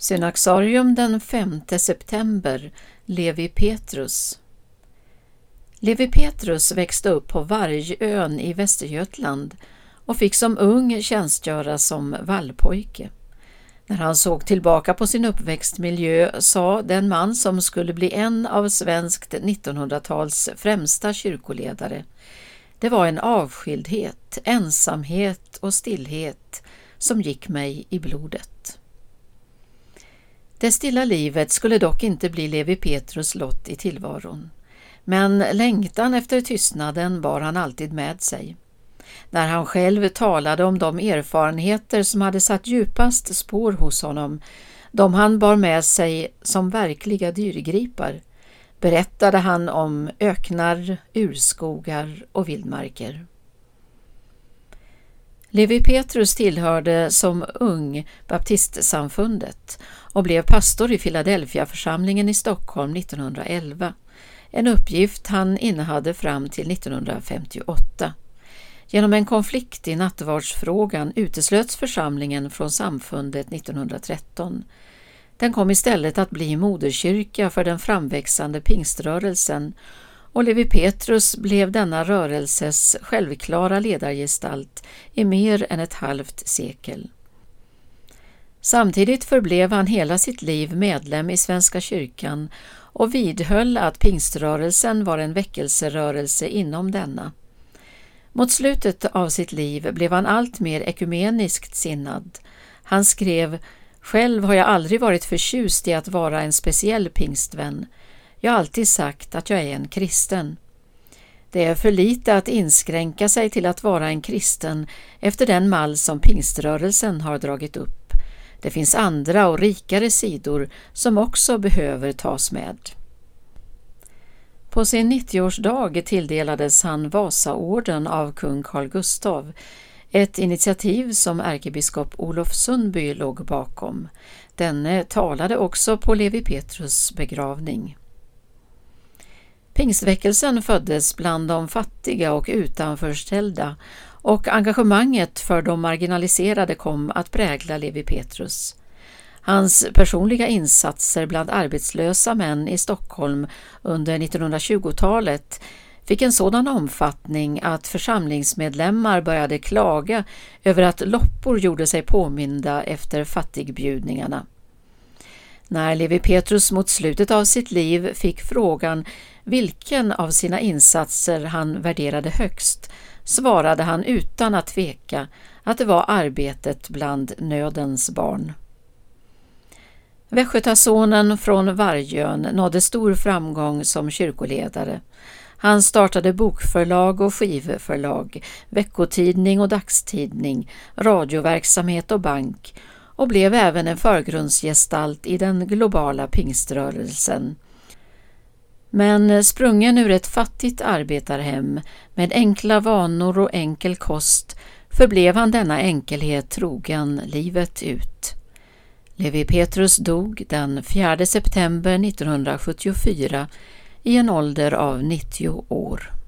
Synaxarium den 5 september Levi Petrus Levi Petrus växte upp på Vargön i Västergötland och fick som ung tjänstgöra som vallpojke. När han såg tillbaka på sin uppväxtmiljö sa den man som skulle bli en av svenskt 1900-tals främsta kyrkoledare det var en avskildhet, ensamhet och stillhet som gick mig i blodet. Det stilla livet skulle dock inte bli Levi Petrus lott i tillvaron. Men längtan efter tystnaden bar han alltid med sig. När han själv talade om de erfarenheter som hade satt djupast spår hos honom, de han bar med sig som verkliga dyrgripar, berättade han om öknar, urskogar och vildmarker. Levi Petrus tillhörde som ung baptistsamfundet och blev pastor i Philadelphia-församlingen i Stockholm 1911, en uppgift han innehade fram till 1958. Genom en konflikt i nattvardsfrågan uteslöts församlingen från samfundet 1913. Den kom istället att bli moderkyrka för den framväxande pingströrelsen och Levi Petrus blev denna rörelses självklara ledargestalt i mer än ett halvt sekel. Samtidigt förblev han hela sitt liv medlem i Svenska kyrkan och vidhöll att pingströrelsen var en väckelserörelse inom denna. Mot slutet av sitt liv blev han allt mer ekumeniskt sinnad. Han skrev Själv har jag aldrig varit förtjust i att vara en speciell pingstvän. Jag har alltid sagt att jag är en kristen. Det är för lite att inskränka sig till att vara en kristen efter den mall som pingströrelsen har dragit upp. Det finns andra och rikare sidor som också behöver tas med. På sin 90-årsdag tilldelades han Vasaorden av kung Carl Gustav, ett initiativ som ärkebiskop Olof Sundby låg bakom. Denne talade också på Levi Petrus begravning. Pingstväckelsen föddes bland de fattiga och utanförställda och engagemanget för de marginaliserade kom att prägla Levi Petrus. Hans personliga insatser bland arbetslösa män i Stockholm under 1920-talet fick en sådan omfattning att församlingsmedlemmar började klaga över att loppor gjorde sig påminda efter fattigbjudningarna. När Levi Petrus mot slutet av sitt liv fick frågan vilken av sina insatser han värderade högst svarade han utan att tveka att det var arbetet bland nödens barn. Västgötasonen från Vargön nådde stor framgång som kyrkoledare. Han startade bokförlag och skivförlag, veckotidning och dagstidning, radioverksamhet och bank och blev även en förgrundsgestalt i den globala pingströrelsen. Men sprungen ur ett fattigt arbetarhem med enkla vanor och enkel kost förblev han denna enkelhet trogen livet ut. Levi Petrus dog den 4 september 1974 i en ålder av 90 år.